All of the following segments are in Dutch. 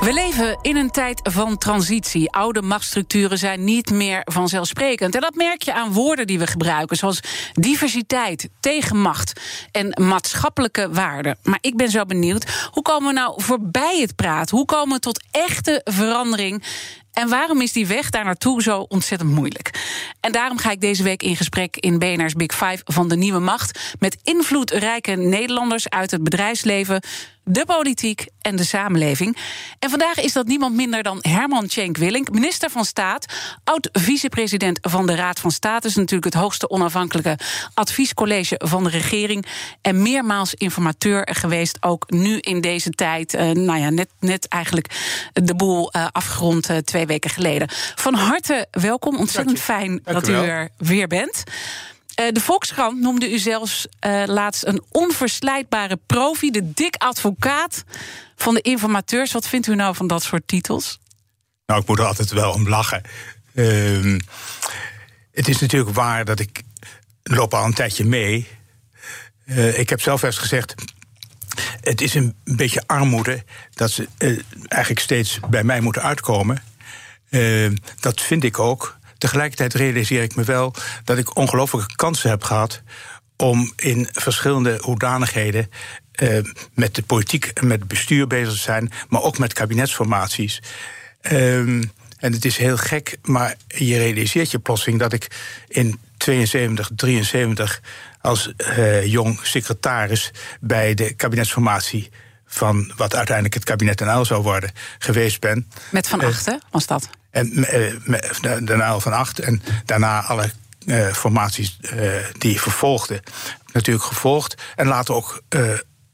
We leven in een tijd van transitie. Oude machtsstructuren zijn niet meer vanzelfsprekend. En dat merk je aan woorden die we gebruiken, zoals diversiteit, tegenmacht en maatschappelijke waarden. Maar ik ben zo benieuwd, hoe komen we nou voorbij het praten? Hoe komen we tot echte verandering? En waarom is die weg daar naartoe zo ontzettend moeilijk? En daarom ga ik deze week in gesprek in BNR's Big Five van de nieuwe macht met invloedrijke Nederlanders uit het bedrijfsleven de politiek en de samenleving. En vandaag is dat niemand minder dan Herman Tjenk Willink, minister van Staat, oud-vicepresident van de Raad van State, is natuurlijk het hoogste onafhankelijke adviescollege van de regering en meermaals informateur geweest, ook nu in deze tijd. Uh, nou ja, net, net eigenlijk de boel uh, afgerond uh, twee weken geleden. Van harte welkom, ontzettend fijn dat u er weer bent. Uh, de Volkskrant noemde u zelfs uh, laatst een onverslijtbare profi, de dik advocaat van de informateurs. Wat vindt u nou van dat soort titels? Nou, ik moet er altijd wel om lachen. Uh, het is natuurlijk waar dat ik loop al een tijdje mee. Uh, ik heb zelf eens gezegd. Het is een beetje armoede dat ze eigenlijk steeds bij mij moeten uitkomen. Dat vind ik ook. Tegelijkertijd realiseer ik me wel dat ik ongelooflijke kansen heb gehad om in verschillende hoedanigheden uh, met de politiek en met het bestuur bezig te zijn, maar ook met kabinetsformaties. Um, en het is heel gek, maar je realiseert je plotseling dat ik in 72, 73 als uh, jong secretaris bij de kabinetsformatie van wat uiteindelijk het kabinet NL zou worden geweest ben. Met Van Achten uh, was dat? En uh, daarna van Acht en daarna alle uh, formaties die vervolgden. Natuurlijk gevolgd en later ook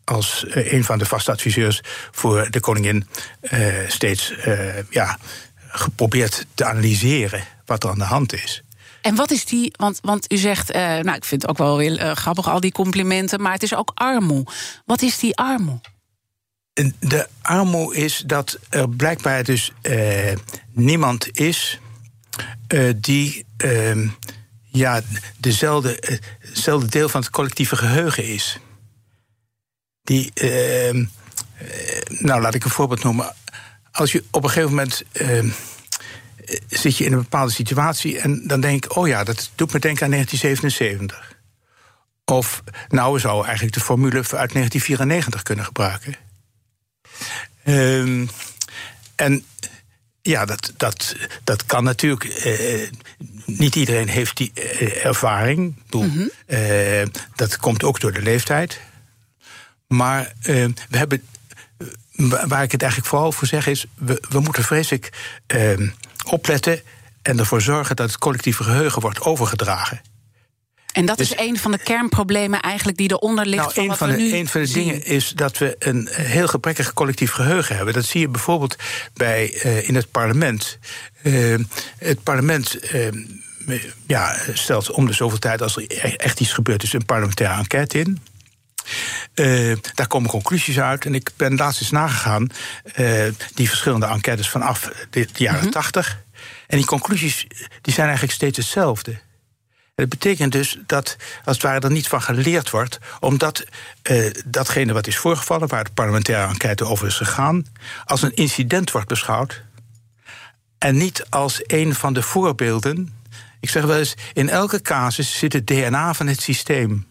als een van de vaste adviseurs voor de koningin steeds ja, geprobeerd te analyseren wat er aan de hand is. En wat is die, want, want u zegt, nou ik vind het ook wel weer grappig al die complimenten, maar het is ook armoe. Wat is die armoe? De armoede is dat er blijkbaar dus uh, niemand is uh, die uh, ja, dezelfde, dezelfde deel van het collectieve geheugen is. Die, ehm, nou laat ik een voorbeeld noemen. Als je op een gegeven moment ehm, zit je in een bepaalde situatie en dan denk ik, oh ja, dat doet me denken aan 1977. Of nou, we zouden eigenlijk de formule uit 1994 kunnen gebruiken. Um, en ja, dat, dat, dat kan natuurlijk. Uh, niet iedereen heeft die uh, ervaring. Bedoel, mm -hmm. uh, dat komt ook door de leeftijd. Maar we hebben. Waar ik het eigenlijk vooral voor zeg is. We, we moeten vreselijk ehm, opletten. en ervoor zorgen dat het collectieve geheugen wordt overgedragen. En dat dus, is een van de kernproblemen eigenlijk die eronder ligt. Nou, van een, wat van we de, nu een van de zien. dingen is dat we een heel gebrekkig collectief geheugen hebben. Dat zie je bijvoorbeeld bij, uh, in het parlement. Uh, het parlement. Uh, ja, stelt om de zoveel tijd, als er echt iets gebeurt, dus een parlementaire enquête in. Uh, daar komen conclusies uit. En ik ben laatst eens nagegaan, uh, die verschillende enquêtes vanaf de, de jaren tachtig. Mm -hmm. En die conclusies die zijn eigenlijk steeds hetzelfde. Dat betekent dus dat als het ware er niet van geleerd wordt, omdat uh, datgene wat is voorgevallen, waar de parlementaire enquête over is gegaan, als een incident wordt beschouwd en niet als een van de voorbeelden. Ik zeg wel eens, in elke casus zit het DNA van het systeem.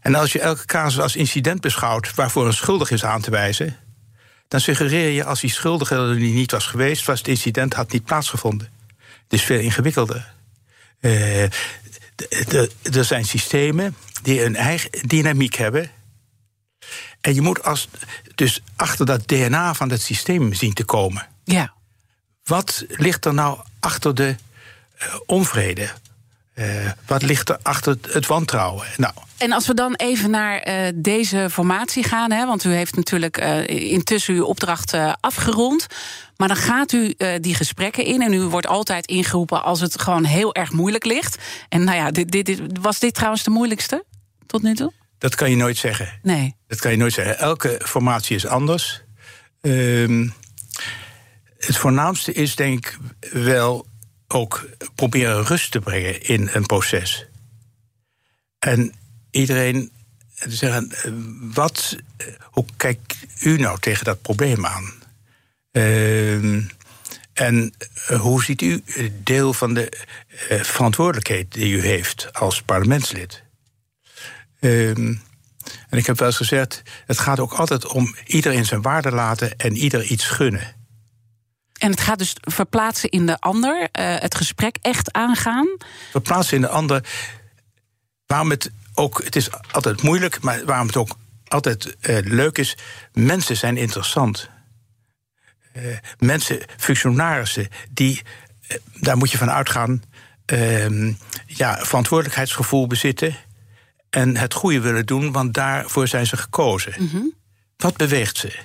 En als je elke casus als incident beschouwt waarvoor een schuldig is aan te wijzen, dan suggereer je als die schuldige er niet was geweest, was het incident had niet plaatsgevonden. Het is veel ingewikkelder. Uh, er zijn systemen die een eigen dynamiek hebben. En je moet als, dus achter dat DNA van dat systeem zien te komen. Ja. Wat ligt er nou achter de uh, onvrede? Uh, wat ligt er achter het wantrouwen? Nou, en als we dan even naar uh, deze formatie gaan, hè, want u heeft natuurlijk intussen uw opdracht afgerond. Maar dan gaat u uh, die gesprekken in en u wordt altijd ingeroepen als het gewoon heel erg moeilijk ligt. En nou ja, dit, dit, dit, was dit trouwens de moeilijkste tot nu toe? Dat kan je nooit zeggen. Nee. Dat kan je nooit zeggen. Elke formatie is anders. Uh, het voornaamste is denk ik wel ook proberen rust te brengen in een proces. En iedereen zeggen, wat, hoe kijkt u nou tegen dat probleem aan? Uh, en hoe ziet u deel van de uh, verantwoordelijkheid die u heeft als parlementslid? Uh, en ik heb wel eens gezegd, het gaat ook altijd om iedereen zijn waarde laten en ieder iets gunnen. En het gaat dus verplaatsen in de ander, uh, het gesprek echt aangaan. Verplaatsen in de ander. Waarom het ook, het is altijd moeilijk, maar waarom het ook altijd uh, leuk is, mensen zijn interessant. Uh, mensen, functionarissen, die, daar moet je van uitgaan, ja, verantwoordelijkheidsgevoel bezitten en het goede willen doen, want daarvoor zijn ze gekozen. Mm -hmm. Wat beweegt ze?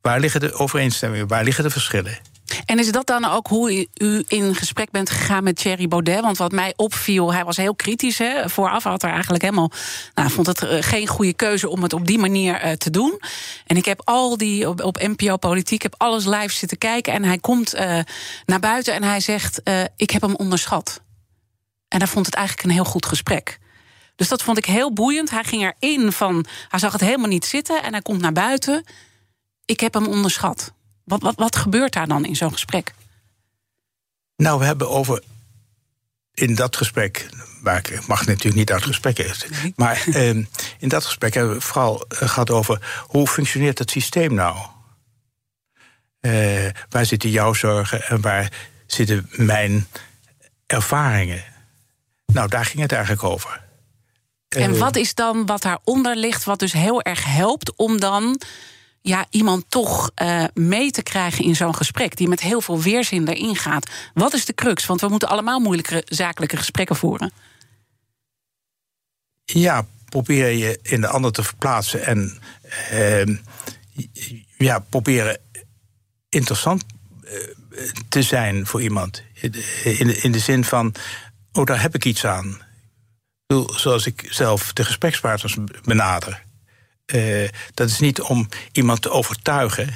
Waar liggen de overeenstemmingen? Waar liggen de verschillen? En is dat dan ook hoe u in gesprek bent gegaan met Thierry Baudet? Want wat mij opviel, hij was heel kritisch. Hè? Vooraf had er eigenlijk helemaal. Nou, vond het geen goede keuze om het op die manier uh, te doen. En ik heb al die op, NPO Politiek, heb alles live zitten kijken. En hij komt uh, naar buiten en hij zegt: Ik heb hem onderschat. En hij vond het eigenlijk een heel goed gesprek. Dus dat vond ik heel boeiend. Hij ging erin van. Hij zag het helemaal niet zitten en hij komt naar buiten. Ik heb hem onderschat. Wat, wat, wat gebeurt daar dan in zo'n gesprek? Nou, we hebben over. In dat gesprek, waar ik mag natuurlijk niet uit gesprekken, nee. maar eh, in dat gesprek hebben we vooral gehad over hoe functioneert het systeem nou? Uh, waar zitten jouw zorgen en waar zitten mijn ervaringen? Nou, daar ging het eigenlijk over. En wat is dan wat daaronder ligt, wat dus heel erg helpt om dan ja, iemand toch uh, mee te krijgen in zo'n gesprek, die met heel veel weerzin erin gaat? Wat is de crux? Want we moeten allemaal moeilijke zakelijke gesprekken voeren. Ja, probeer je in de ander te verplaatsen en uh, ja, proberen interessant uh, te zijn voor iemand. In de, in de zin van, oh, daar heb ik iets aan zoals ik zelf de gesprekspartners benader. Uh, dat is niet om iemand te overtuigen,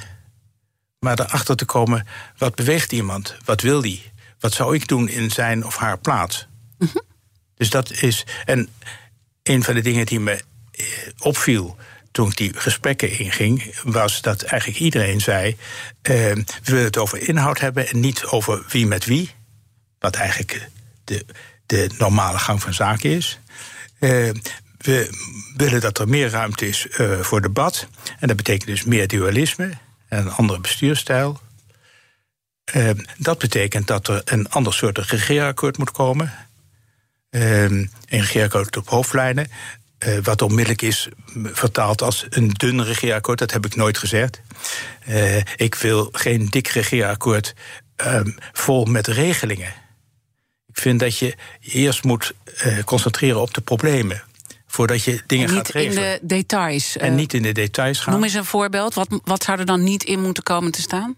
maar erachter te komen: wat beweegt iemand? Wat wil die? Wat zou ik doen in zijn of haar plaats? Mm -hmm. Dus dat is. En een van de dingen die me opviel toen ik die gesprekken inging, was dat eigenlijk iedereen zei: uh, we willen het over inhoud hebben en niet over wie met wie. Wat eigenlijk de, de normale gang van zaken is. Uh, we willen dat er meer ruimte is uh, voor debat. En dat betekent dus meer dualisme en een andere bestuurstijl. Uh, dat betekent dat er een ander soort regeerakkoord moet komen. een regeerakkoord op hoofdlijnen. wat onmiddellijk is vertaald als een dun regeerakkoord. Dat heb ik nooit gezegd. ik wil geen dik regeerakkoord vol met regelingen. Ik vind dat je eerst moet concentreren op de problemen. Voordat je dingen gaat regelen. Niet in de details. En uh, niet in de details gaan. Noem eens een voorbeeld. Wat, wat zou er dan niet in moeten komen te staan?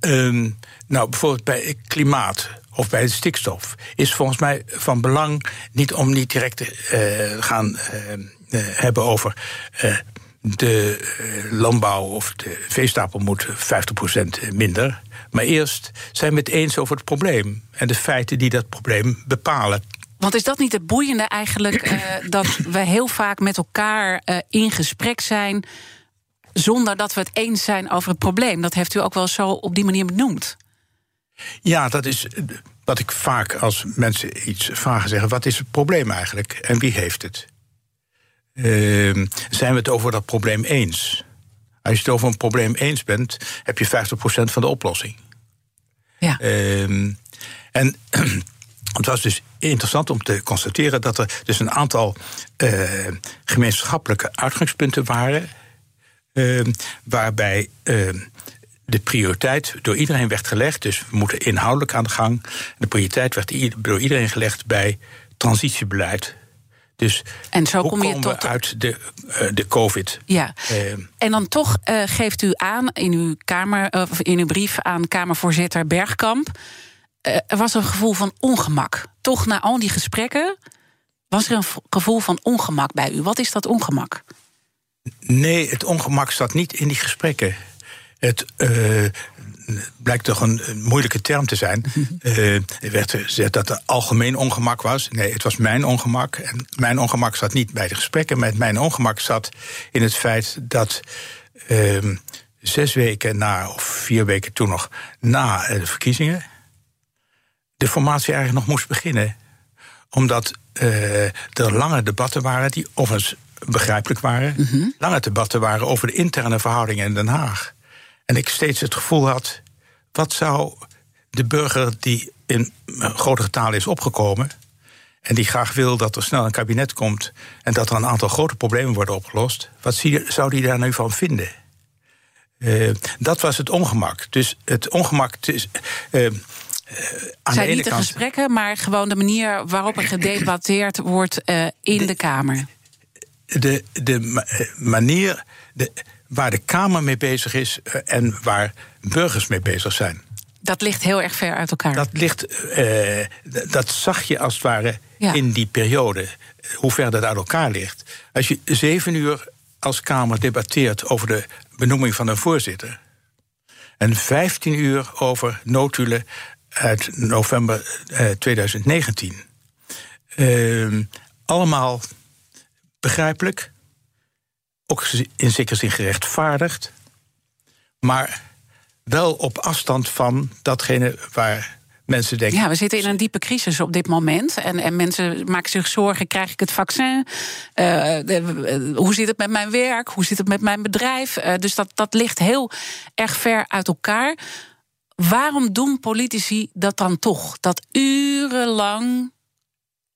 Um, nou, bijvoorbeeld bij klimaat of bij de stikstof is volgens mij van belang niet om niet direct te uh, gaan hebben over de landbouw of de veestapel moet 50% minder. Maar eerst zijn we het eens over het probleem en de feiten die dat probleem bepalen. Want is dat niet het boeiende eigenlijk, uh, dat we heel vaak met elkaar uh, in gesprek zijn zonder dat we het eens zijn over het probleem? Dat heeft u ook wel zo op die manier benoemd. Ja, dat is wat ik vaak als mensen iets vragen zeggen: wat is het probleem eigenlijk en wie heeft het? Uh, zijn we het over dat probleem eens? Als je het over een probleem eens bent, heb je 50% van de oplossing. Ja. Um, en het was dus interessant om te constateren dat er dus een aantal uh, gemeenschappelijke uitgangspunten waren. Uh, waarbij uh, de prioriteit door iedereen werd gelegd. Dus we moeten inhoudelijk aan de gang. De prioriteit werd door iedereen gelegd bij transitiebeleid. Dus en zo hoe kom je komen tot we uit de, uh, de COVID? Ja. Uh, en dan toch uh, geeft u aan in uw, kamer, of in uw brief aan Kamervoorzitter Bergkamp. Er was een gevoel van ongemak. Toch na al die gesprekken was er een gevoel van ongemak bij u. Wat is dat ongemak? Nee, het ongemak zat niet in die gesprekken. Het uh, blijkt toch een, een, moeilijke term te zijn. Uh, er werd gezegd dat er algemeen ongemak was. Nee, het was mijn ongemak. En mijn ongemak zat niet bij de gesprekken. Maar mijn ongemak zat in het feit dat. Uh, zes weken na, of vier weken toen nog, na de verkiezingen. De formatie eigenlijk nog moest beginnen. Omdat er lange debatten waren die overigens begrijpelijk waren. Mm -hmm. Lange debatten waren over de interne verhoudingen in Den Haag. En ik steeds het gevoel had: wat zou de burger die in grote getalen is opgekomen. en die graag wil dat er snel een kabinet komt. en dat er een aantal grote problemen worden opgelost. wat zou die daar nu van vinden? Uh, dat was het ongemak. Dus het ongemak. is, uh, uh, aan zijn de niet de kant, gesprekken, maar gewoon de manier waarop er gedebatteerd wordt in de Kamer de, de manier de, waar de Kamer mee bezig is en waar burgers mee bezig zijn. Dat ligt heel erg ver uit elkaar. Dat, ligt, uh, dat zag je als het ware ja. in die periode, hoe ver dat uit elkaar ligt. Als je zeven uur als Kamer debatteert over de benoeming van een voorzitter. en 15 uur over notulen uit november uh, 2019. Uh, allemaal begrijpelijk, ook in zekere zin gerechtvaardigd, maar wel op afstand van datgene waar mensen denken. Ja, we zitten in een diepe crisis op dit moment. En, en mensen maken zich zorgen: krijg ik het vaccin? Uh, de, hoe zit het met mijn werk? Hoe zit het met mijn bedrijf? Dus dat, dat ligt heel erg ver uit elkaar. Waarom doen politici dat dan toch? Dat urenlang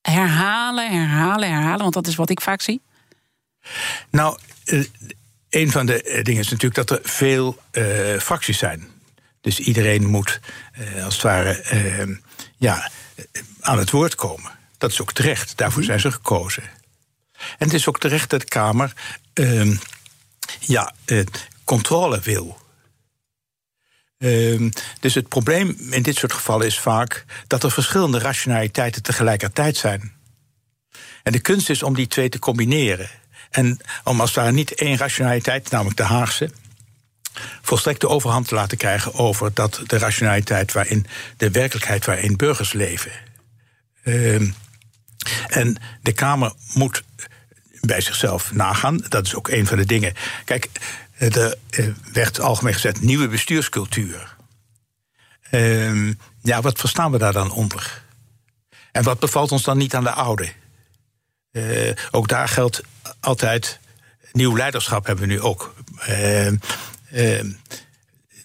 herhalen, herhalen, herhalen? Want dat is wat ik vaak zie. Nou, een van de dingen is natuurlijk dat er veel uh, fracties zijn. Dus iedereen moet, uh, als het ware, uh, ja, aan het woord komen. Dat is ook terecht, daarvoor zijn ze gekozen. En het is ook terecht dat de Kamer ehm, ja, controle wil. Ehm, dus het probleem in dit soort gevallen is vaak dat er verschillende rationaliteiten tegelijkertijd zijn. En de kunst is om die twee te combineren. En om als daar niet één rationaliteit, namelijk de Haagse, volstrekt de overhand te laten krijgen over dat de rationaliteit waarin de werkelijkheid waarin burgers leven. Ehm, en de Kamer moet bij zichzelf nagaan. Dat is ook een van de dingen. Kijk, er eh, werd algemeen gezegd nieuwe bestuurscultuur. Uh, ja, wat verstaan we daar dan onder? En wat bevalt ons dan niet aan de oude? Uh, ook daar geldt altijd nieuw leiderschap hebben we nu ook. Uh,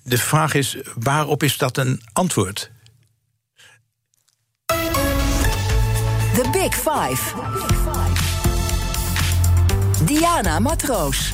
de vraag is, waarop is dat een antwoord? The Big Five. Diana Matroos.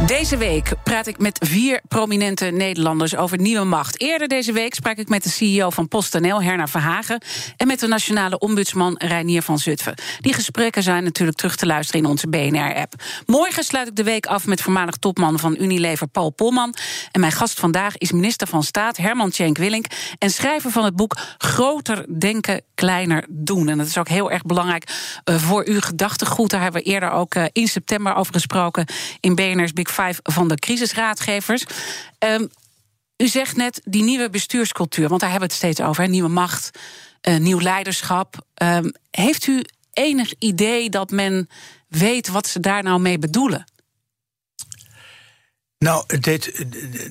Deze week praat ik met vier prominente Nederlanders over nieuwe macht. Eerder deze week sprak ik met de CEO van PostNL, Herna Verhagen... en met de nationale ombudsman Reinier van Zutphen. Die gesprekken zijn natuurlijk terug te luisteren in onze BNR-app. Morgen sluit ik de week af met voormalig topman van Unilever Paul Polman. En mijn gast vandaag is minister van Staat Herman Tjenk Willink... en schrijver van het boek Groter Denken, Kleiner Doen. En dat is ook heel erg belangrijk uh, voor uw gedachtegoed. Daar hebben we eerder ook uh, in september over gesproken in BNR's Five van de crisisraadgevers. Um, u zegt net die nieuwe bestuurscultuur, want daar hebben we het steeds over: nieuwe macht, uh, nieuw leiderschap. Um, heeft u enig idee dat men weet wat ze daar nou mee bedoelen? Nou, dit,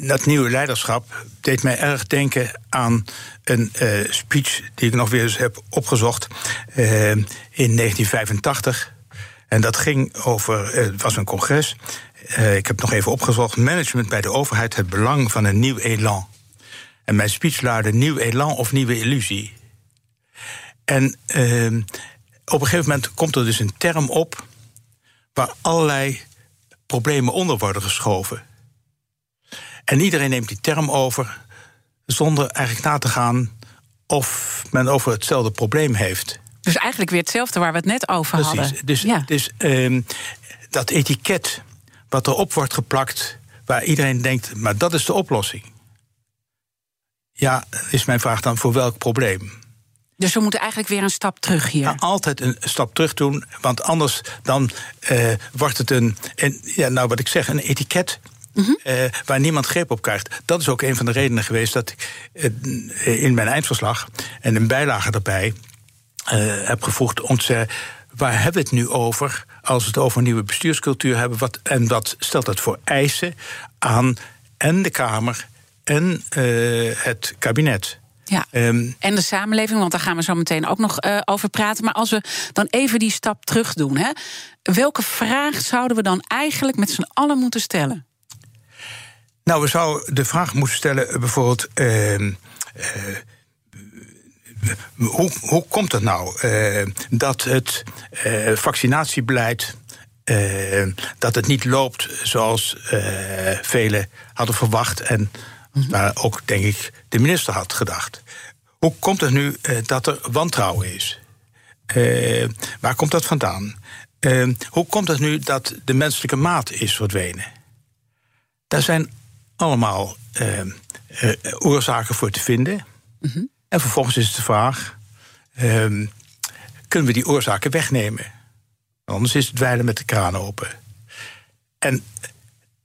dat nieuwe leiderschap deed mij erg denken aan een uh, speech die ik nog weer eens heb opgezocht uh, in 1985. En dat ging over, het was een congres. Uh, ik heb nog even opgezocht. Management bij de overheid het belang van een nieuw elan. En mijn speech luidde nieuw elan of nieuwe illusie. En uh, op een gegeven moment komt er dus een term op waar allerlei problemen onder worden geschoven. En iedereen neemt die term over zonder eigenlijk na te gaan of men over hetzelfde probleem heeft. Dus eigenlijk weer hetzelfde waar we het net over Precies. hadden. Dus, ja. dus ehm, dat etiket wat erop wordt geplakt, waar iedereen denkt, maar dat is de oplossing. Ja, is mijn vraag dan voor welk probleem? Dus we moeten eigenlijk weer een stap terug hier. Ja, altijd een stap terug doen, want anders dan eh, wordt het een, een, ja, nou wat ik zeg, een etiket. eh, waar niemand greep op krijgt. Dat is ook een van de redenen geweest dat ik eh, in mijn eindverslag en een bijlage daarbij heb zeggen: waar hebben we het nu over als we het over een nieuwe bestuurscultuur hebben? Wat, en wat stelt dat voor eisen aan en de Kamer en eh, het kabinet? Ja. Ehm, En de samenleving, want daar gaan we zo meteen ook nog eh, over praten. Maar als we dan even die stap terug doen, hè, welke vraag zouden we dan eigenlijk met z'n allen moeten stellen? Nou, we zouden de vraag moeten stellen, eh, bijvoorbeeld. ehm, eh, hoe, hoe komt het nou eh, dat het eh, vaccinatiebeleid. eh, dat het niet loopt zoals velen hadden verwacht. En waar ook, denk ik, de minister had gedacht. Hoe komt het nu dat er wantrouwen is? Waar komt dat vandaan? Hoe komt het nu dat de menselijke maat is verdwenen? Daar zijn allemaal oorzaken voor te vinden. En vervolgens is de vraag: ehm, kunnen we die oorzaken wegnemen? Anders is het dweilen met de kraan open. En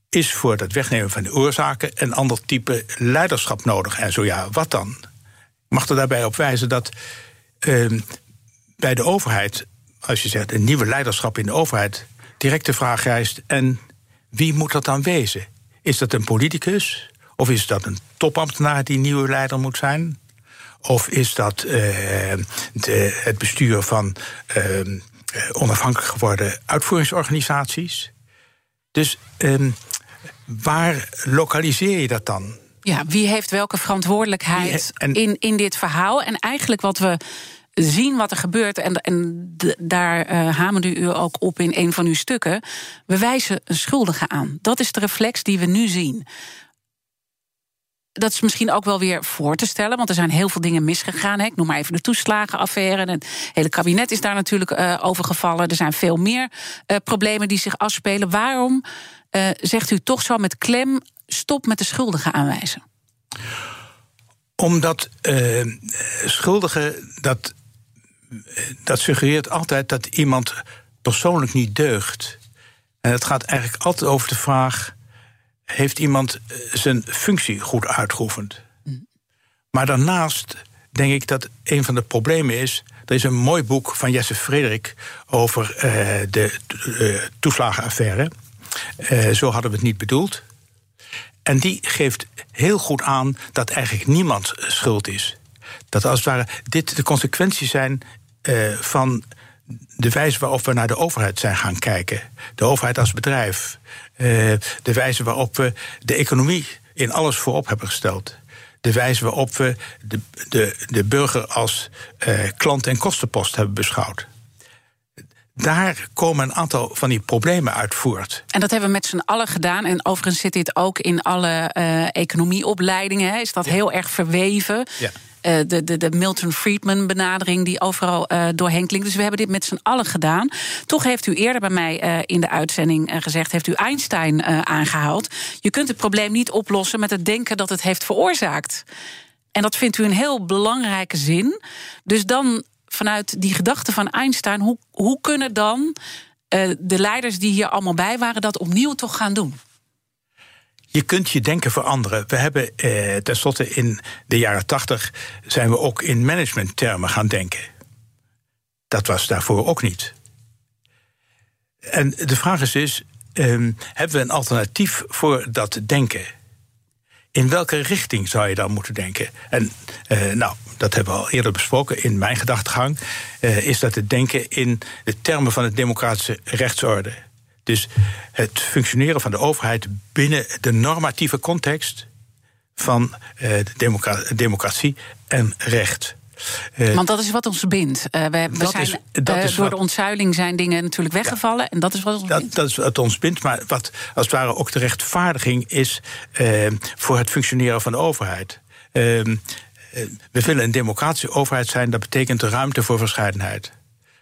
is voor het wegnemen van de oorzaken een ander type leiderschap nodig? En zo ja, wat dan? Ik mag er daarbij op wijzen dat ehm, bij de overheid, als je zegt een nieuwe leiderschap in de overheid, direct de vraag rijst: en wie moet dat dan wezen? Is dat een politicus? Of is dat een topambtenaar die nieuwe leider moet zijn? Of is dat eh, de, het bestuur van eh, eh, onafhankelijk geworden uitvoeringsorganisaties? Dus ehm, waar lokaliseer je dat dan? Ja, wie heeft welke verantwoordelijkheid en- in, in dit verhaal? En eigenlijk wat we zien wat er gebeurt, en, en daar hamerde u ook op in een van uw stukken. We wijzen een schuldige aan. Dat is de reflex die we nu zien. Dat is misschien ook wel weer voor te stellen, want er zijn heel veel dingen misgegaan. Hè. Ik noem maar even de toeslagenaffaire. En het hele kabinet is daar natuurlijk uh, over gevallen. Er zijn veel meer uh, problemen die zich afspelen. Waarom uh, zegt u toch zo met klem: stop met de schuldigen aanwijzen? Omdat schuldigen, dat, dat suggereert altijd dat iemand persoonlijk niet deugt. En het gaat eigenlijk altijd over de vraag: heeft iemand zijn functie goed uitgeoefend? Mm. Maar daarnaast denk ik dat een van de problemen is. Er is een mooi boek van Jesse Frederik over uh, de uh, toeslagenaffaire. Uh, zo hadden we het niet bedoeld. En die geeft heel goed aan dat eigenlijk niemand schuld is. Dat als het ware dit de consequenties zijn van de wijze waarop we naar de overheid zijn gaan kijken. De overheid als bedrijf. Uh, de wijze waarop we de economie in alles voorop hebben gesteld. De wijze waarop we de, de, de burger als uh, klant- en kostenpost hebben beschouwd daar komen een aantal van die problemen uit voort. En dat hebben we met z'n allen gedaan. En overigens zit dit ook in alle uh, economieopleidingen. Hè. Is dat ja. heel erg verweven? Ja. Uh, de, de, de Milton Friedman benadering die overal uh, doorheen klinkt. Dus we hebben dit met z'n allen gedaan. Toch heeft u eerder bij mij in de uitzending gezegd... heeft u Einstein aangehaald. Je kunt het probleem niet oplossen met het denken dat het heeft veroorzaakt. En dat vindt u een heel belangrijke zin. Dus dan vanuit die gedachte van Einstein, hoe, hoe kunnen dan de leiders die hier allemaal bij waren dat opnieuw toch gaan doen? Je kunt je denken veranderen. We hebben eh, tenslotte in de jaren tachtig zijn we ook in managementtermen gaan denken. Dat was daarvoor ook niet. En de vraag is dus: um, hebben we een alternatief voor dat denken? In welke richting zou je dan moeten denken? En uh, nou, dat hebben we al eerder besproken in mijn gedachtegang. Uh, is dat het denken in de termen van de democratische rechtsorde. Dus het functioneren van de overheid binnen de normatieve context van democra democratie en recht. Uh, Want dat is wat ons bindt. Uh, we, we zijn, is, dat uh, is door wat, de ontzuiling zijn dingen natuurlijk weggevallen. Ja, en dat is wat ons dat, bindt. Dat is wat ons bindt. Maar wat als het ware ook de rechtvaardiging is voor het functioneren van de overheid. Ehm, we willen een democratische overheid zijn, dat betekent ruimte voor verscheidenheid.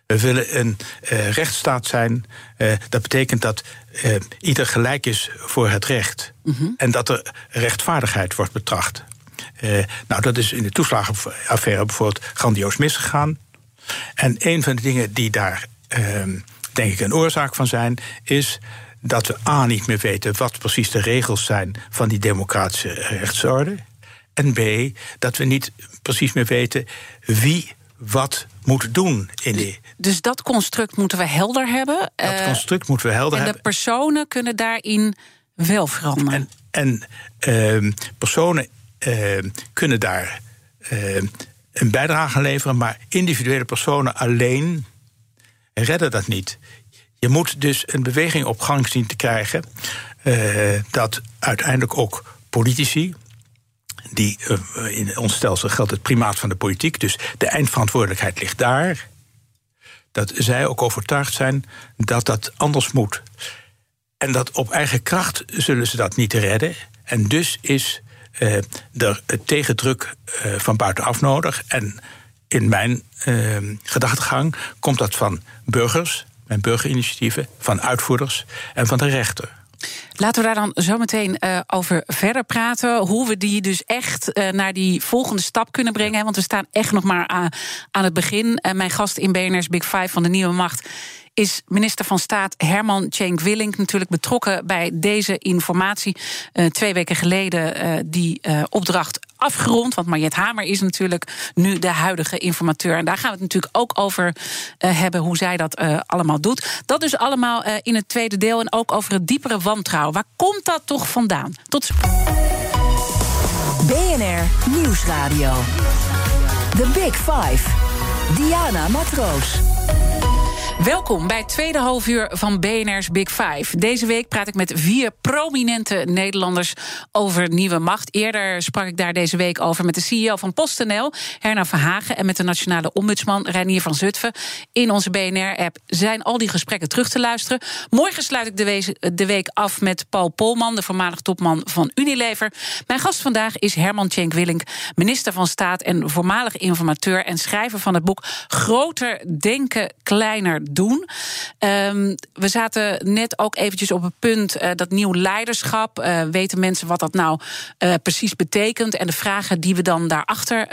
We willen een uh, rechtsstaat zijn. Uh, dat betekent dat uh, ieder gelijk is voor het recht. -hmm. En dat er rechtvaardigheid wordt betracht. nou, dat is in de toeslagenaffaire bijvoorbeeld grandioos misgegaan. En een van de dingen die daar, ehm, denk ik, een oorzaak van zijn, is dat we A niet meer weten wat precies de regels zijn van die democratische rechtsorde. En B, dat we niet precies meer weten wie wat moet doen in die. Dus dat construct moeten we helder hebben. Dat uh, construct moeten we helder en hebben. En de personen kunnen daarin wel veranderen. En, en uh, personen uh, kunnen daar een bijdrage aan leveren, maar individuele personen alleen redden dat niet. Je moet dus een beweging op gang zien te krijgen dat uiteindelijk ook politici, die, uh, in ons stelsel geldt het primaat van de politiek. Dus de eindverantwoordelijkheid ligt daar. Dat zij ook overtuigd zijn dat dat anders moet. En dat op eigen kracht zullen ze dat niet redden. En dus is uh, er tegendruk uh, van buitenaf nodig. En in mijn gedachtegang komt dat van burgers, mijn burgerinitiatieven, van uitvoerders en van de rechter. Laten we daar dan zo meteen uh, over verder praten. Hoe we die dus echt uh, naar die volgende stap kunnen brengen. Want we staan echt nog maar aan, aan het begin. Mijn gast in BNR's Big Five van de Nieuwe Macht is minister van Staat Herman Cenk Willink natuurlijk betrokken bij deze informatie. Twee weken geleden die opdracht afgerond. Want Mariet Hamer is natuurlijk nu de huidige informateur. En daar gaan we het natuurlijk ook over hebben hoe zij dat allemaal doet. Dat dus allemaal in het tweede deel. En ook over het diepere wantrouwen. Waar komt dat toch vandaan? Tot BNR Nieuwsradio. The Big Five. Diana Matroos. Welkom bij het tweede halfuur van BNR's Big Five. Deze week praat ik met vier prominente Nederlanders over nieuwe macht. Eerder sprak ik daar deze week over met de CEO van PostNL, Herna Verhagen, en met de nationale ombudsman Reinier van Zutphen. In onze BNR-app zijn al die gesprekken terug te luisteren. Morgen sluit ik de, we de week af met Paul Polman, de voormalig topman van Unilever. Mijn gast vandaag is Herman Tjenk Willink, minister van Staat en voormalig informateur en schrijver van het boek Groter Denken, Kleiner doen. Um, we zaten net ook eventjes op het punt uh, dat nieuw leiderschap. Uh, weten mensen wat dat nou uh, precies betekent? En de vragen die we dan daarachter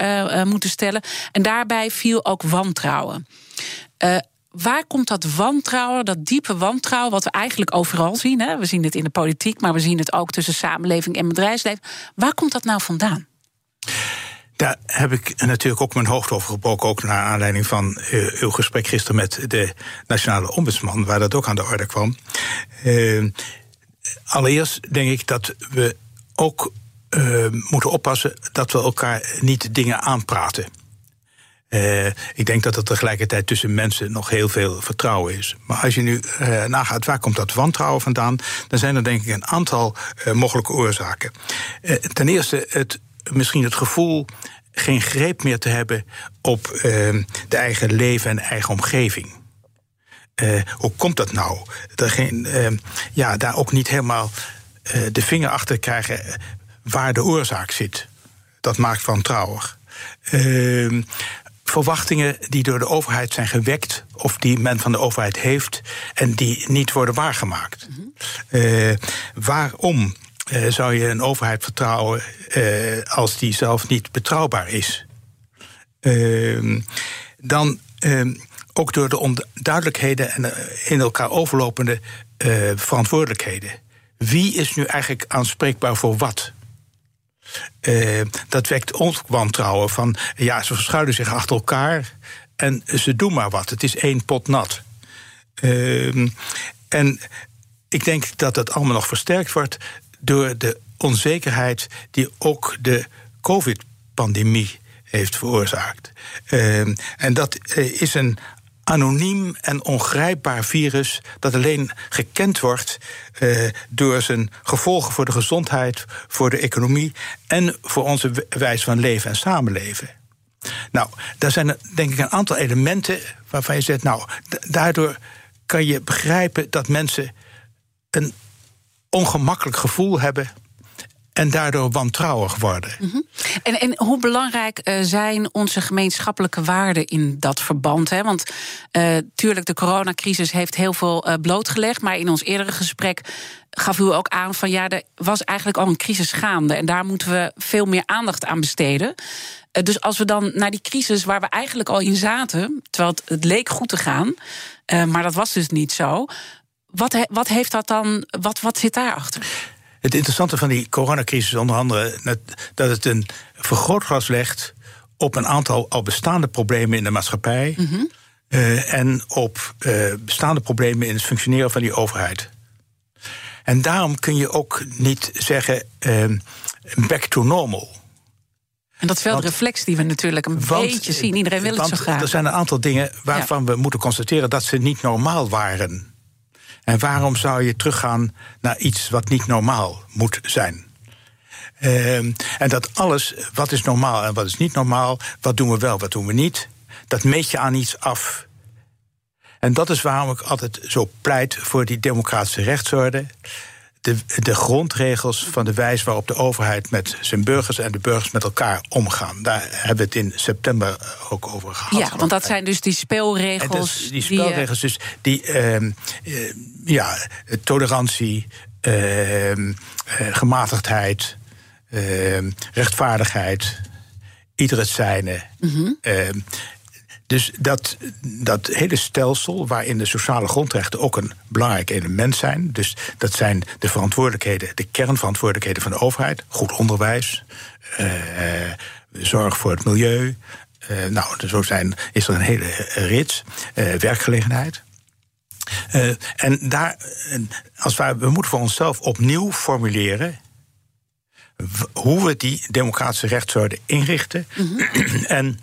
moeten stellen. En daarbij viel ook wantrouwen. Waar komt dat wantrouwen, dat diepe wantrouwen, wat we eigenlijk overal zien? Hè? We zien het in de politiek, maar we zien het ook tussen samenleving en bedrijfsleven. Waar komt dat nou vandaan? Daar heb ik natuurlijk ook mijn hoofd over gebroken. Ook naar aanleiding van uh, uw gesprek gisteren met de Nationale Ombudsman, waar dat ook aan de orde kwam. Uh, allereerst denk ik dat we ook uh, moeten oppassen dat we elkaar niet dingen aanpraten. Ik denk dat er tegelijkertijd tussen mensen nog heel veel vertrouwen is. Maar als je nu uh, nagaat waar komt dat wantrouwen vandaan, dan zijn er denk ik een aantal mogelijke oorzaken. ten eerste het misschien het gevoel geen greep meer te hebben op uh, de eigen leven en eigen omgeving. Uh, hoe komt dat nou? Er geen, uh, ja, daar ook niet helemaal de vinger achter krijgen waar de oorzaak zit. Dat maakt wantrouwig. Ehm, verwachtingen die door de overheid zijn gewekt, of die men van de overheid heeft, en die niet worden waargemaakt. -hmm. waarom uh, zou je een overheid vertrouwen uh, als die zelf niet betrouwbaar is. Uh, dan ehm, ook door de onduidelijkheden en eh, in elkaar overlopende verantwoordelijkheden. Wie is nu eigenlijk aanspreekbaar voor wat? dat wekt ons wantrouwen van ja, ze verschuilen zich achter elkaar en ze doen maar wat. Het is één pot nat. Ehm, en ik denk dat dat allemaal nog versterkt wordt door de onzekerheid die ook de COVID-pandemie heeft veroorzaakt. Uh, en dat uh, is een anoniem en ongrijpbaar virus dat alleen gekend wordt uh, door zijn gevolgen voor de gezondheid, voor de economie en voor onze wijze van leven en samenleven. Nou, daar zijn denk ik een aantal elementen waarvan je zegt, nou, daardoor kan je begrijpen dat mensen een ongemakkelijk gevoel hebben en daardoor wantrouwig worden. Mhm. en, en hoe belangrijk uh, zijn onze gemeenschappelijke waarden in dat verband? Hè? Want uh, tuurlijk, de coronacrisis heeft heel veel uh, blootgelegd. Maar in ons eerdere gesprek gaf u ook aan van ja, er was eigenlijk al een crisis gaande. En daar moeten we veel meer aandacht aan besteden. dus als we dan naar die crisis waar we eigenlijk al in zaten, terwijl het, het leek goed te gaan, maar dat was dus niet zo. Wat, he, wat heeft dat dan? Wat, wat zit daarachter? Het interessante van die coronacrisis onder andere dat het een vergrootglas legt op een aantal al bestaande problemen in de maatschappij. Mm -hmm. uh, en op uh, bestaande problemen in het functioneren van die overheid. En daarom kun je ook niet zeggen uh, back to normal. En dat is wel Want- de reflex die we natuurlijk een Want- beetje zien. Iedereen wil het zo graag. Er zijn een aantal dingen waarvan we moeten constateren dat ze niet normaal waren. En waarom zou je teruggaan naar iets wat niet normaal moet zijn? Ehm, en dat alles, wat is normaal en wat is niet normaal, wat doen we wel, wat doen we niet, dat meet je aan iets af. En dat is waarom ik altijd zo pleit voor die democratische rechtsorde. De, de grondregels van de wijze waarop de overheid met zijn burgers en de burgers met elkaar omgaan. Daar hebben we het in september ook over gehad. Ja, want dat zijn dus die speelregels. dus die eh, spelregels, dus die ehm, eh, ja, tolerantie, ehm, eh, gematigdheid, ehm, rechtvaardigheid, ieder het zijne. Mhm. Dus dat, dat hele stelsel waarin de sociale grondrechten ook een belangrijk element zijn. Dus dat zijn de verantwoordelijkheden, de kernverantwoordelijkheden van de overheid. Goed onderwijs, eh, zorg voor het milieu. Eh, nou, zo zijn, is er een hele rits. Eh, werkgelegenheid. En daar, als wij, we moeten voor onszelf opnieuw formuleren hoe we die democratische rechtsorde inrichten. en eh, eh,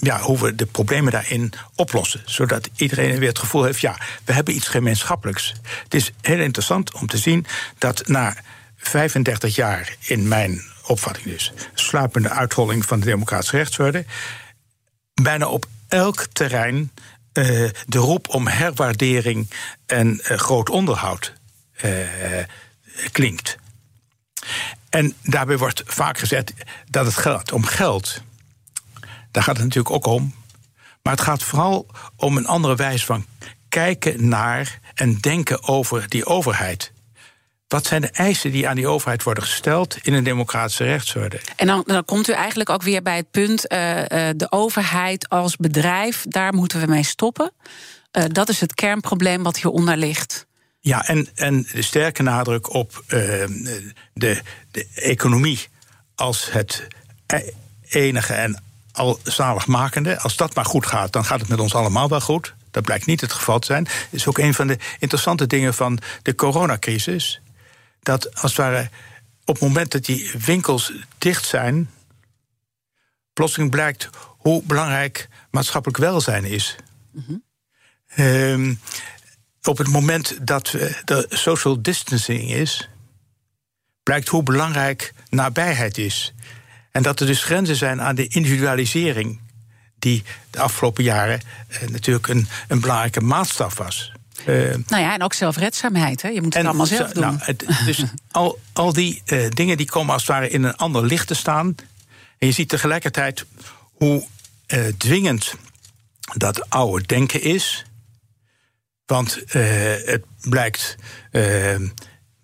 ja, hoe we de problemen daarin oplossen. Zodat iedereen weer het gevoel heeft: ja, we hebben iets gemeenschappelijks. Het is heel interessant om te zien dat na 35 jaar in mijn opvatting dus, sluipende uitholling van de democratische rechtsorde, bijna op elk terrein eh, de roep om herwaardering en eh, groot onderhoud eh, klinkt. En daarbij wordt vaak gezegd dat het gaat om geld. Daar gaat het natuurlijk ook om. Maar het gaat vooral om een andere wijze van kijken naar en denken over die overheid. Wat zijn de eisen die aan die overheid worden gesteld in een democratische rechtsorde? En dan, dan komt u eigenlijk ook weer bij het punt: eh, eh, de overheid als bedrijf, daar moeten we mee stoppen. Eh, dat is het kernprobleem wat hieronder ligt. Ja, en, en de sterke nadruk op eh, de, de economie als het e- enige en al zaligmakende. Als dat maar goed gaat, dan gaat het met ons allemaal wel goed. Dat blijkt niet het geval te zijn. Dat is ook een van de interessante dingen van de coronacrisis. Dat als het ware op het moment dat die winkels dicht zijn, plotseling blijkt hoe belangrijk maatschappelijk welzijn is. Ehm, op het moment dat eh, er social distancing is, blijkt hoe belangrijk nabijheid is. En dat er dus grenzen zijn aan de individualisering, die de afgelopen jaren eh, natuurlijk een, een belangrijke maatstaf was. Eh, Nou ja, en ook zelfredzaamheid. Hè? Je moet het allemaal zelf doen. Nou, het, dus al, al die dingen die komen als het ware in een ander licht te staan. En je ziet tegelijkertijd hoe eh, dwingend dat oude denken is. Want eh, het blijkt, eh,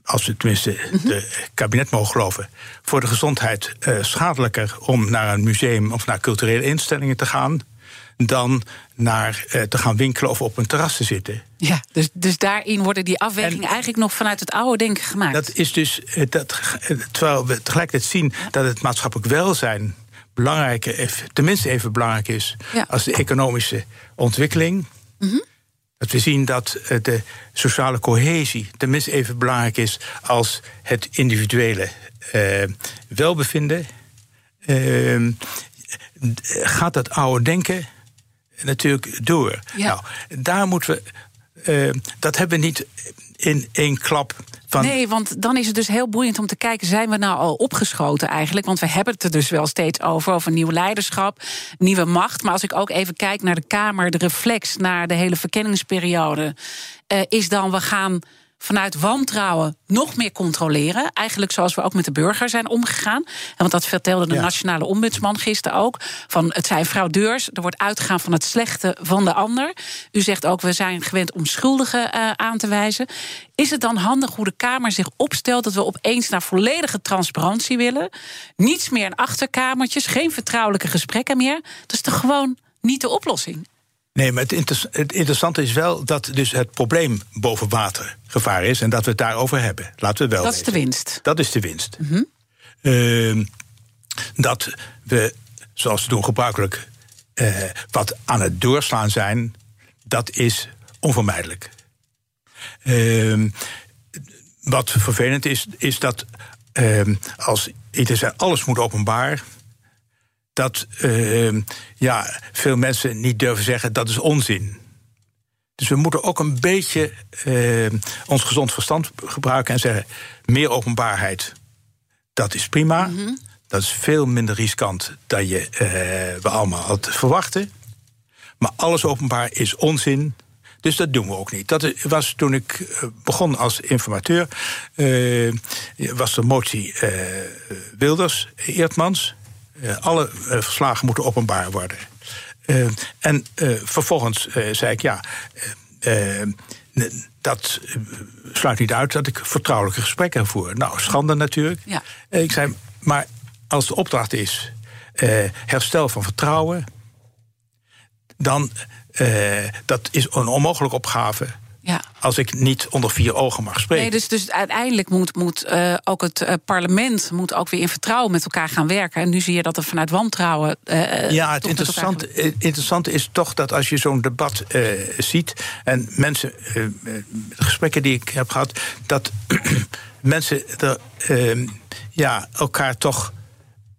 als we tenminste het kabinet mogen geloven, voor de gezondheid eh, schadelijker om naar een museum of naar culturele instellingen te gaan. dan naar eh, te gaan winkelen of op een terras te zitten. ja, dus, dus daarin worden die afwegingen En- eigenlijk nog vanuit het oude denken gemaakt. Dat is dus, eh, dat, eh, terwijl we tegelijkertijd zien dat het maatschappelijk welzijn belangrijk, even- tenminste even belangrijk is Ja. als de economische ontwikkeling. Dat we zien dat eh, de sociale cohesie tenminste even belangrijk is als het individuele eh, welbevinden. Ehm, gaat dat oude denken natuurlijk door. Ja. Nou, daar moeten we. eh, dat hebben we niet in één klap van. Nee, want dan is het dus heel boeiend om te kijken... zijn we nou al opgeschoten eigenlijk? Want we hebben het er dus wel steeds over, over nieuw leiderschap, nieuwe macht. Maar als ik ook even kijk naar de Kamer, de reflex... naar de hele verkenningsperiode, eh, is dan we gaan vanuit wantrouwen nog meer controleren. Eigenlijk zoals we ook met de burger zijn omgegaan. Want dat vertelde de nationale ombudsman gisteren ook. Van het zijn fraudeurs. Er wordt uitgegaan van het slechte van de ander. U zegt ook, we zijn gewend om schuldigen uh, aan te wijzen. Is het dan handig hoe de Kamer zich opstelt dat we opeens naar volledige transparantie willen? Niets meer in achterkamertjes, geen vertrouwelijke gesprekken meer. Dat is toch gewoon niet de oplossing? Nee, maar het, het, interessante is wel dat dus het probleem boven water gevaar is en dat we het daarover hebben. Laten we wel. Dat is de winst. Dat is de winst. Mm -hmm. dat we, zoals we doen gebruikelijk, uh, wat aan het doorslaan zijn, dat is onvermijdelijk. Uh, wat vervelend is, is dat uh, als iedereen alles moet openbaar dat uh, ja, veel mensen niet durven zeggen dat is onzin. Dus we moeten ook een beetje uh, ons gezond verstand gebruiken en zeggen: meer openbaarheid, dat is prima. Mm -hmm. Dat is veel minder riskant dan je, uh, we allemaal hadden verwachten. Maar alles openbaar is onzin. Dus dat doen we ook niet. Dat was toen ik begon als informateur. Uh, was de motie Wilders, Eertmans. Uh, alle uh, verslagen moeten openbaar worden. Uh, en vervolgens zei ik ja. dat sluit niet uit dat ik vertrouwelijke gesprekken voer. Nou, schande natuurlijk. Ja. ik zei, maar als de opdracht is herstel van vertrouwen, dan dat is een onmogelijke opgave. Ja. Als ik niet onder vier ogen mag spreken. Nee, dus, dus uiteindelijk moet, moet uh, ook het uh, parlement moet ook weer in vertrouwen met elkaar gaan werken. En nu zie je dat er vanuit wantrouwen. Uh, ja, het interessante, interessante is toch dat als je zo'n debat ziet. en mensen, gesprekken die ik heb gehad. dat mensen er, ehm, ja, elkaar toch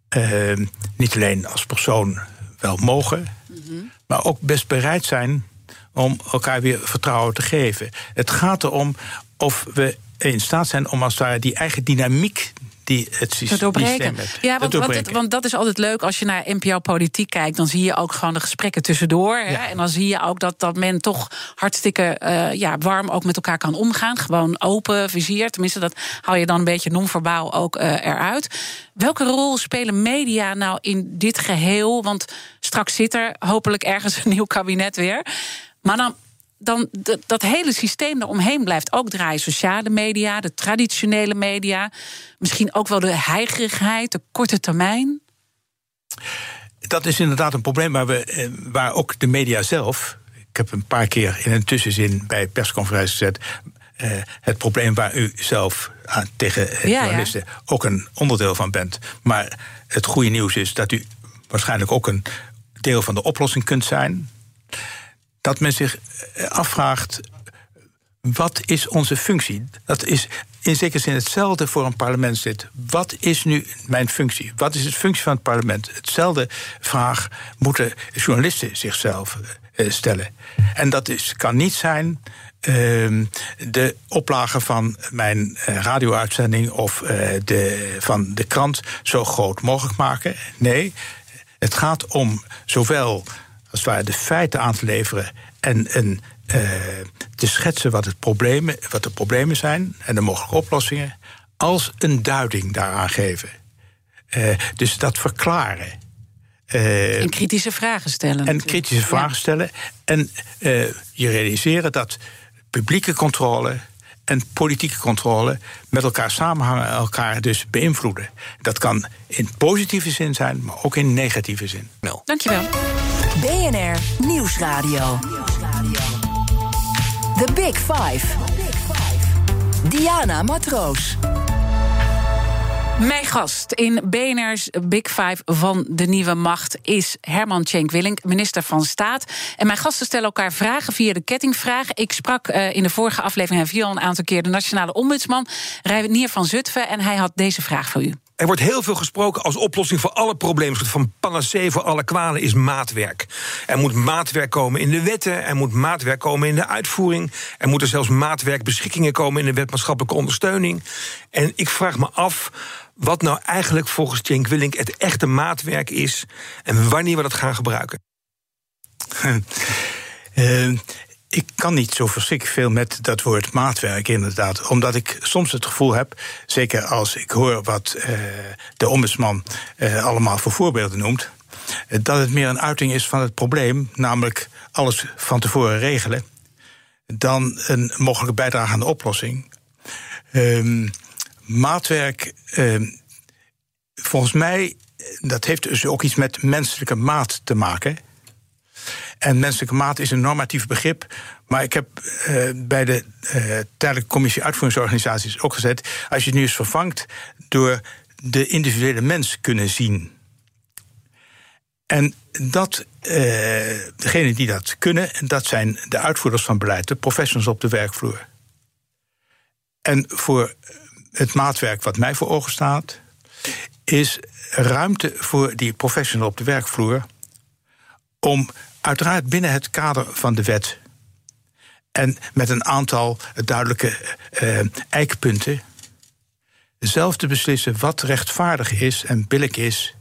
ehm, niet alleen als persoon wel mogen. Mm -hmm. maar ook best bereid zijn om elkaar weer vertrouwen te geven. Het gaat erom of we in staat zijn om als daar die eigen dynamiek die het systeem heeft. Ja, want, want, want, dat is altijd leuk als je naar NPO-politiek kijkt. Dan zie je ook gewoon de gesprekken tussendoor. Hè, en dan zie je ook dat, dat men toch hartstikke uh, ja, warm ook met elkaar kan omgaan. Gewoon open, vizier. Tenminste, dat hou je dan een beetje non-verbaal ook uh, eruit. Welke rol spelen media nou in dit geheel? Want straks zit er hopelijk ergens een nieuw kabinet weer. Maar dan, dan dat hele systeem eromheen blijft ook draaien. Sociale media, de traditionele media. Misschien ook wel de heigerigheid, de korte termijn. Dat is inderdaad een probleem waar, we, eh, waar ook de media zelf. Ik heb een paar keer in een tussenzin bij persconferenties gezet. Uh, het probleem waar u zelf aan, tegen ja, journalisten ja. ook een onderdeel van bent. Maar het goede nieuws is dat u waarschijnlijk ook een deel van de oplossing kunt zijn dat men zich eh, afvraagt. Wat is onze functie? Dat is in zekere zin hetzelfde voor een parlementslid. Wat is nu mijn functie? Wat is de functie van het parlement? Hetzelfde vraag moeten journalisten zichzelf uh, stellen. En dat is, kan niet zijn uh, de oplage van mijn uh, radio-uitzending of de, van de krant zo groot mogelijk maken. Nee, het gaat om zowel als het ware de feiten aan te leveren en een, uh, te schetsen wat, het problemen, wat de problemen zijn en de mogelijke oplossingen, als een duiding daaraan geven. Uh, dus dat verklaren. Uh, en kritische vragen stellen. En kritische vragen stellen. En je realiseren dat publieke controle en politieke controle met elkaar samenhangen en elkaar dus beïnvloeden. Dat kan in positieve zin zijn, maar ook in negatieve zin. Dankjewel. BNR Nieuwsradio. The Big Five. Diana Matroos. Mijn gast in BNR's Big Five van de nieuwe macht is Herman Tjenk Willink, minister van Staat. En mijn gasten stellen elkaar vragen via de kettingvraag. Ik sprak uh, in de vorige aflevering via al een aantal keer de nationale ombudsman Reinier van Zutphen en hij had deze vraag voor u. Er wordt heel veel gesproken als oplossing voor alle problemen. Van panacee voor alle kwalen is maatwerk. Er moet maatwerk komen in de wetten. Er moet maatwerk komen in de uitvoering. Er moeten zelfs maatwerkbeschikkingen komen in de wet maatschappelijke ondersteuning. En ik vraag me af wat nou eigenlijk volgens Cenk Willink het echte maatwerk is. En wanneer we dat gaan gebruiken. uh, ik kan niet zo verschrikkelijk veel met dat woord maatwerk, inderdaad. Omdat ik soms het gevoel heb, zeker als ik hoor wat uh, de ombudsman uh, allemaal voor voorbeelden noemt, dat het meer een uiting is van het probleem, namelijk alles van tevoren regelen, dan een mogelijke bijdrage aan de oplossing. Um, maatwerk, um, volgens mij, dat heeft dus ook iets met menselijke maat te maken. En menselijke maat is een normatief begrip. Maar ik heb uh, bij de uh, tijdelijke commissie uitvoeringsorganisaties ook gezet. Als je het nu eens vervangt door de individuele mens kunnen zien. En dat, uh, degenen die dat kunnen, dat zijn de uitvoerders van beleid, de professionals op de werkvloer. En voor het maatwerk wat mij voor ogen staat, is ruimte voor die professional op de werkvloer om uiteraard binnen het kader van de wet en met een aantal duidelijke uh, eikpunten zelf te beslissen wat rechtvaardig is en billig is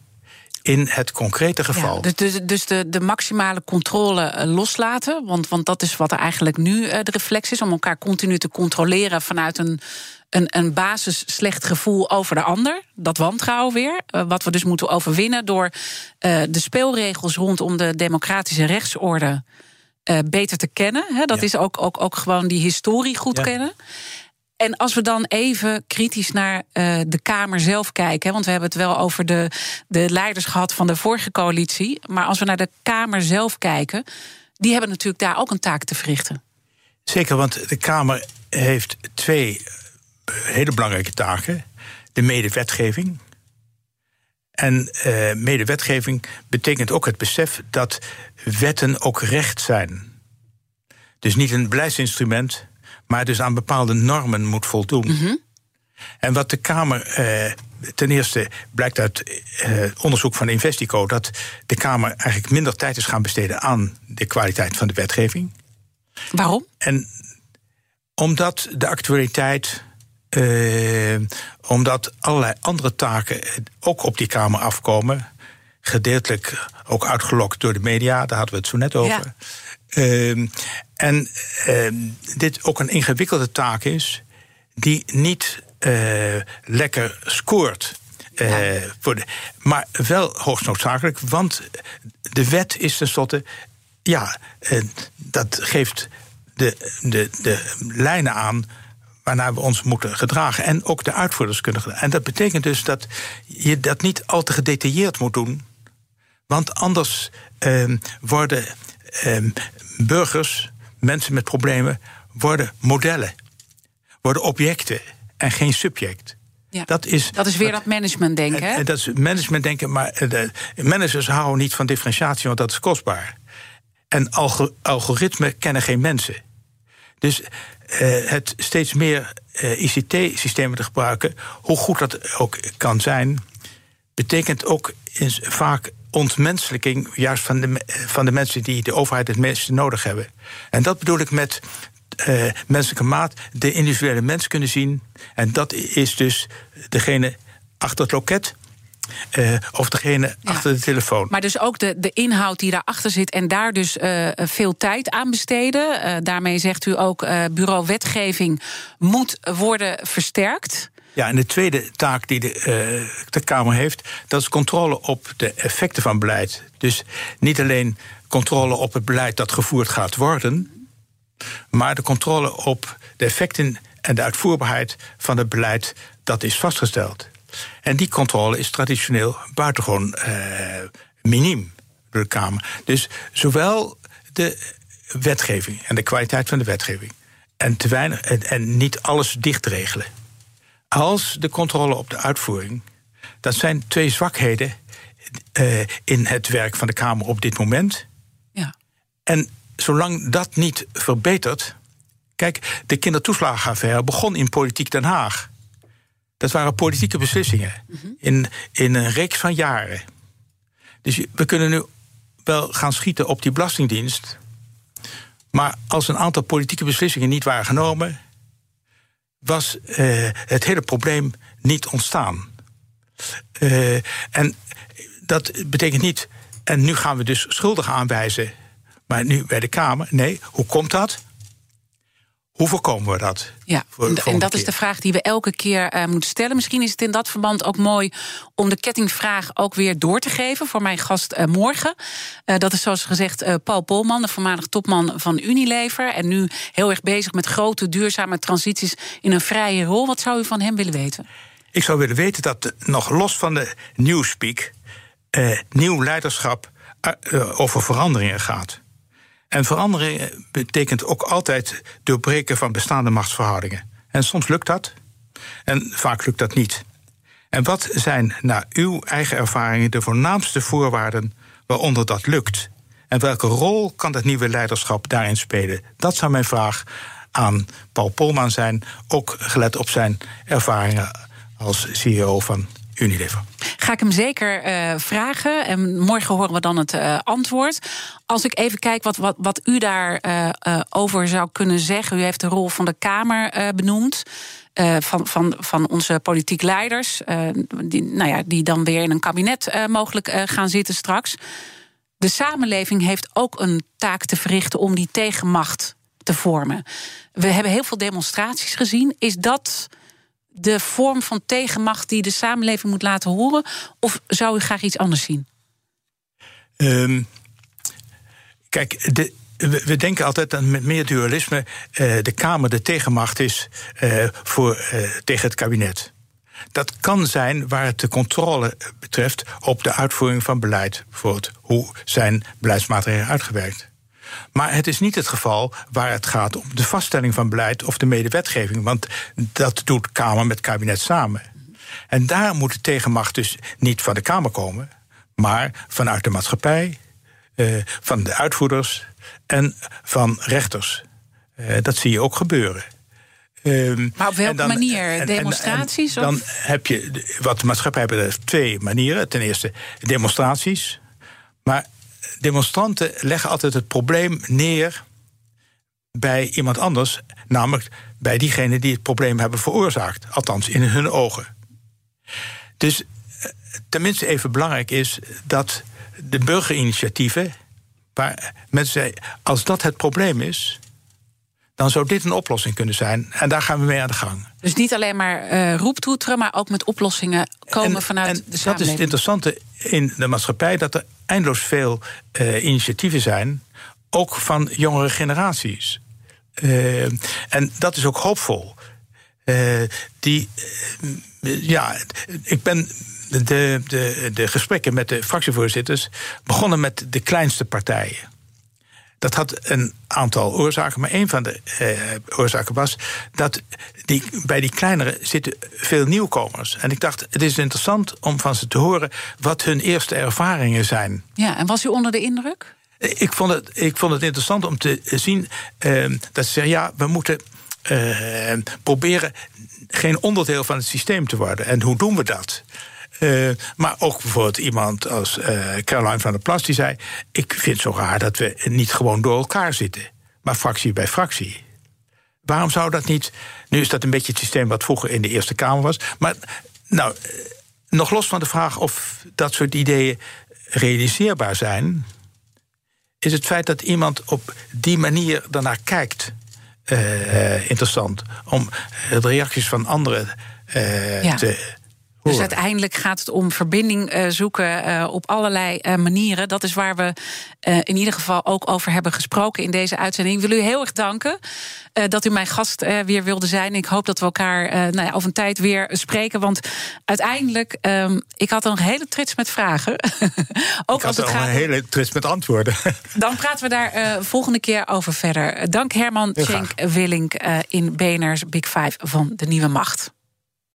in het concrete geval. Ja, dus, dus de, de maximale controle eh, loslaten. Want, want dat is wat er eigenlijk nu uh, de reflex is: om elkaar continu te controleren vanuit een, een, een basis slecht gevoel over de ander. Dat wantrouwen weer. Uh, wat we dus moeten overwinnen door de speelregels rondom de democratische rechtsorde. beter te kennen. Dat ja. is ook, ook, ook gewoon die historie goed ja. kennen. En als we dan even kritisch naar uh, de Kamer zelf kijken, want we hebben het wel over de, de leiders gehad van de vorige coalitie, maar als we naar de Kamer zelf kijken, die hebben natuurlijk daar ook een taak te verrichten. Zeker, want de Kamer heeft twee hele belangrijke taken: de medewetgeving. En uh, medewetgeving betekent ook het besef dat wetten ook recht zijn. Dus niet een beleidsinstrument, maar dus aan bepaalde normen moet voldoen. Mm -hmm. En wat de Kamer. Eh, ten eerste blijkt uit eh, onderzoek van Investico dat de Kamer eigenlijk minder tijd is gaan besteden aan de kwaliteit van de wetgeving. Waarom? En omdat de actualiteit. Uh, omdat allerlei andere taken ook op die Kamer afkomen. Gedeeltelijk ook uitgelokt door de media, daar hadden we het zo net over. Ja. Uh, en uh, dit ook een ingewikkelde taak is, die niet uh, lekker scoort. Ja. voor de, maar wel hoogst noodzakelijk, want de wet is tenslotte. Ja, dat geeft de, de, de lijnen aan waarnaar we ons moeten gedragen. En ook de uitvoerders kunnen gedragen. En dat betekent dus dat je dat niet al te gedetailleerd moet doen. Want anders uh, worden uh, burgers, mensen met problemen, worden modellen, worden objecten en geen subject. Ja, dat, is, dat is weer dat managementdenken. En, en dat is managementdenken, maar de managers houden niet van differentiatie, want dat is kostbaar. En algoritmen kennen geen mensen. Dus het steeds meer uh, ICT-systemen te gebruiken, hoe goed dat ook kan zijn, betekent ook vaak ontmenselijking juist van de, van de mensen die de overheid het meeste nodig hebben. En dat bedoel ik met menselijke maat, de individuele mens kunnen zien. En dat is dus degene achter het loket. Uh, of degene ja. achter de telefoon. Maar dus ook de, de inhoud die daarachter zit en daar dus uh, veel tijd aan besteden. Uh, daarmee zegt u ook, bureau wetgeving moet worden versterkt. Ja, en de tweede taak die de, de Kamer heeft, dat is controle op de effecten van beleid. Dus niet alleen controle op het beleid dat gevoerd gaat worden, maar de controle op de effecten en de uitvoerbaarheid van het beleid dat is vastgesteld. En die controle is traditioneel buitengewoon uh, miniem door de Kamer. Dus zowel de wetgeving en de kwaliteit van de wetgeving. En, te weinig, en, en niet alles dicht regelen als de controle op de uitvoering. Dat zijn twee zwakheden uh, in het werk van de Kamer op dit moment. Ja. En zolang dat niet verbetert. Kijk, de kindertoeslagenaffaire begon in politiek Den Haag. Dat waren politieke beslissingen -hmm. in, in een reeks van jaren. Dus we kunnen nu wel gaan schieten op die Belastingdienst. Maar als een aantal politieke beslissingen niet waren genomen, was uh, het hele probleem niet ontstaan. Uh, en dat betekent niet. En nu gaan we dus schuldig aanwijzen. Maar nu bij de Kamer, nee, hoe komt dat? Hoe voorkomen we dat? Ja, en dat is de vraag die we elke keer uh, moeten stellen. Misschien is het in dat verband ook mooi om de kettingvraag ook weer door te geven voor mijn gast uh, morgen. Uh, dat is zoals gezegd Paul Polman, de voormalig topman van Unilever. En nu heel erg bezig met grote duurzame transities in een vrije rol. Wat zou u van hem willen weten? Ik zou willen weten dat nog los van de newspeak nieuw leiderschap over veranderingen gaat. En verandering betekent ook altijd doorbreken van bestaande machtsverhoudingen. En soms lukt dat, en vaak lukt dat niet. En wat zijn naar uw eigen ervaringen de voornaamste voorwaarden waaronder dat lukt? En welke rol kan dat nieuwe leiderschap daarin spelen? Dat zou mijn vraag aan Paul Polman zijn, ook gelet op zijn ervaringen als CEO van Unilever. Ga ik hem zeker uh, vragen. En morgen horen we dan het uh, antwoord. Als ik even kijk wat, wat, wat u daarover uh, over zou kunnen zeggen. U heeft de rol van de Kamer benoemd. van, van, van onze politiek leiders. die, nou ja, die dan weer in een kabinet mogelijk gaan zitten straks. De samenleving heeft ook een taak te verrichten om die tegenmacht te vormen. We hebben heel veel demonstraties gezien. Is dat de vorm van tegenmacht die de samenleving moet laten horen? Of zou u graag iets anders zien? Um, kijk, de, we, denken altijd dat met meer dualisme uh, de Kamer de tegenmacht is uh, voor, uh, tegen het kabinet. Dat kan zijn waar het de controle betreft op de uitvoering van beleid. Bijvoorbeeld, hoe zijn beleidsmaatregelen uitgewerkt? Maar het is niet het geval waar het gaat om de vaststelling van beleid of de medewetgeving. Want dat doet Kamer met kabinet samen. En daar moet de tegenmacht dus niet van de Kamer komen, maar vanuit de maatschappij, eh, van de uitvoerders en van rechters. Eh, dat zie je ook gebeuren. Um, maar op welke dan, manier? Demonstraties? En, dan heb je, wat de maatschappij betreft, twee manieren. Ten eerste demonstraties. Maar demonstranten leggen altijd het probleem neer bij iemand anders, namelijk bij diegene die het probleem hebben veroorzaakt, althans in hun ogen. Dus eh, tenminste even belangrijk is dat de burgerinitiatieven, waar mensen zeggen, als dat het probleem is, dan zou dit een oplossing kunnen zijn. En daar gaan we mee aan de gang. Dus niet alleen maar uh, roeptoeteren, maar ook met oplossingen komen vanuit en de Dat is het interessante in de maatschappij, dat er eindeloos veel uh, initiatieven zijn, ook van jongere generaties. Uh, en dat is ook hoopvol. die, ja, ik ben de, de, de gesprekken met de fractievoorzitters begonnen met de kleinste partijen. Dat had een aantal oorzaken, maar een van de eh, oorzaken was dat die, bij die kleinere zitten veel nieuwkomers. En ik dacht, het is interessant om van ze te horen wat hun eerste ervaringen zijn. Ja, en was u onder de indruk? Ik vond het, ik vond het interessant om te zien eh, dat ze zeggen: ja, we moeten eh, proberen geen onderdeel van het systeem te worden. En hoe doen we dat? Uh, maar ook bijvoorbeeld iemand als uh, Caroline van der Plas die zei: Ik vind het zo raar dat we niet gewoon door elkaar zitten, maar fractie bij fractie. Waarom zou dat niet? Nu is dat een beetje het systeem wat vroeger in de Eerste Kamer was. Maar nou, eh, nog los van de vraag of dat soort ideeën realiseerbaar zijn, is het feit dat iemand op die manier daarnaar kijkt uh, interessant. Om de reacties van anderen uh, ja. te dus uiteindelijk gaat het om verbinding uh, zoeken uh, op allerlei uh, manieren. Dat is waar we in ieder geval ook over hebben gesproken in deze uitzending. Ik wil u heel erg danken dat u mijn gast weer wilde zijn. Ik hoop dat we elkaar nou ja, over een tijd weer spreken. Want uiteindelijk, um, ik had een hele trits met vragen. ook ik als het gaat een hele trits met antwoorden. dan praten we daar volgende keer over verder. Dank Herman Schenk Willink in BNR's Big Five van de Nieuwe Macht.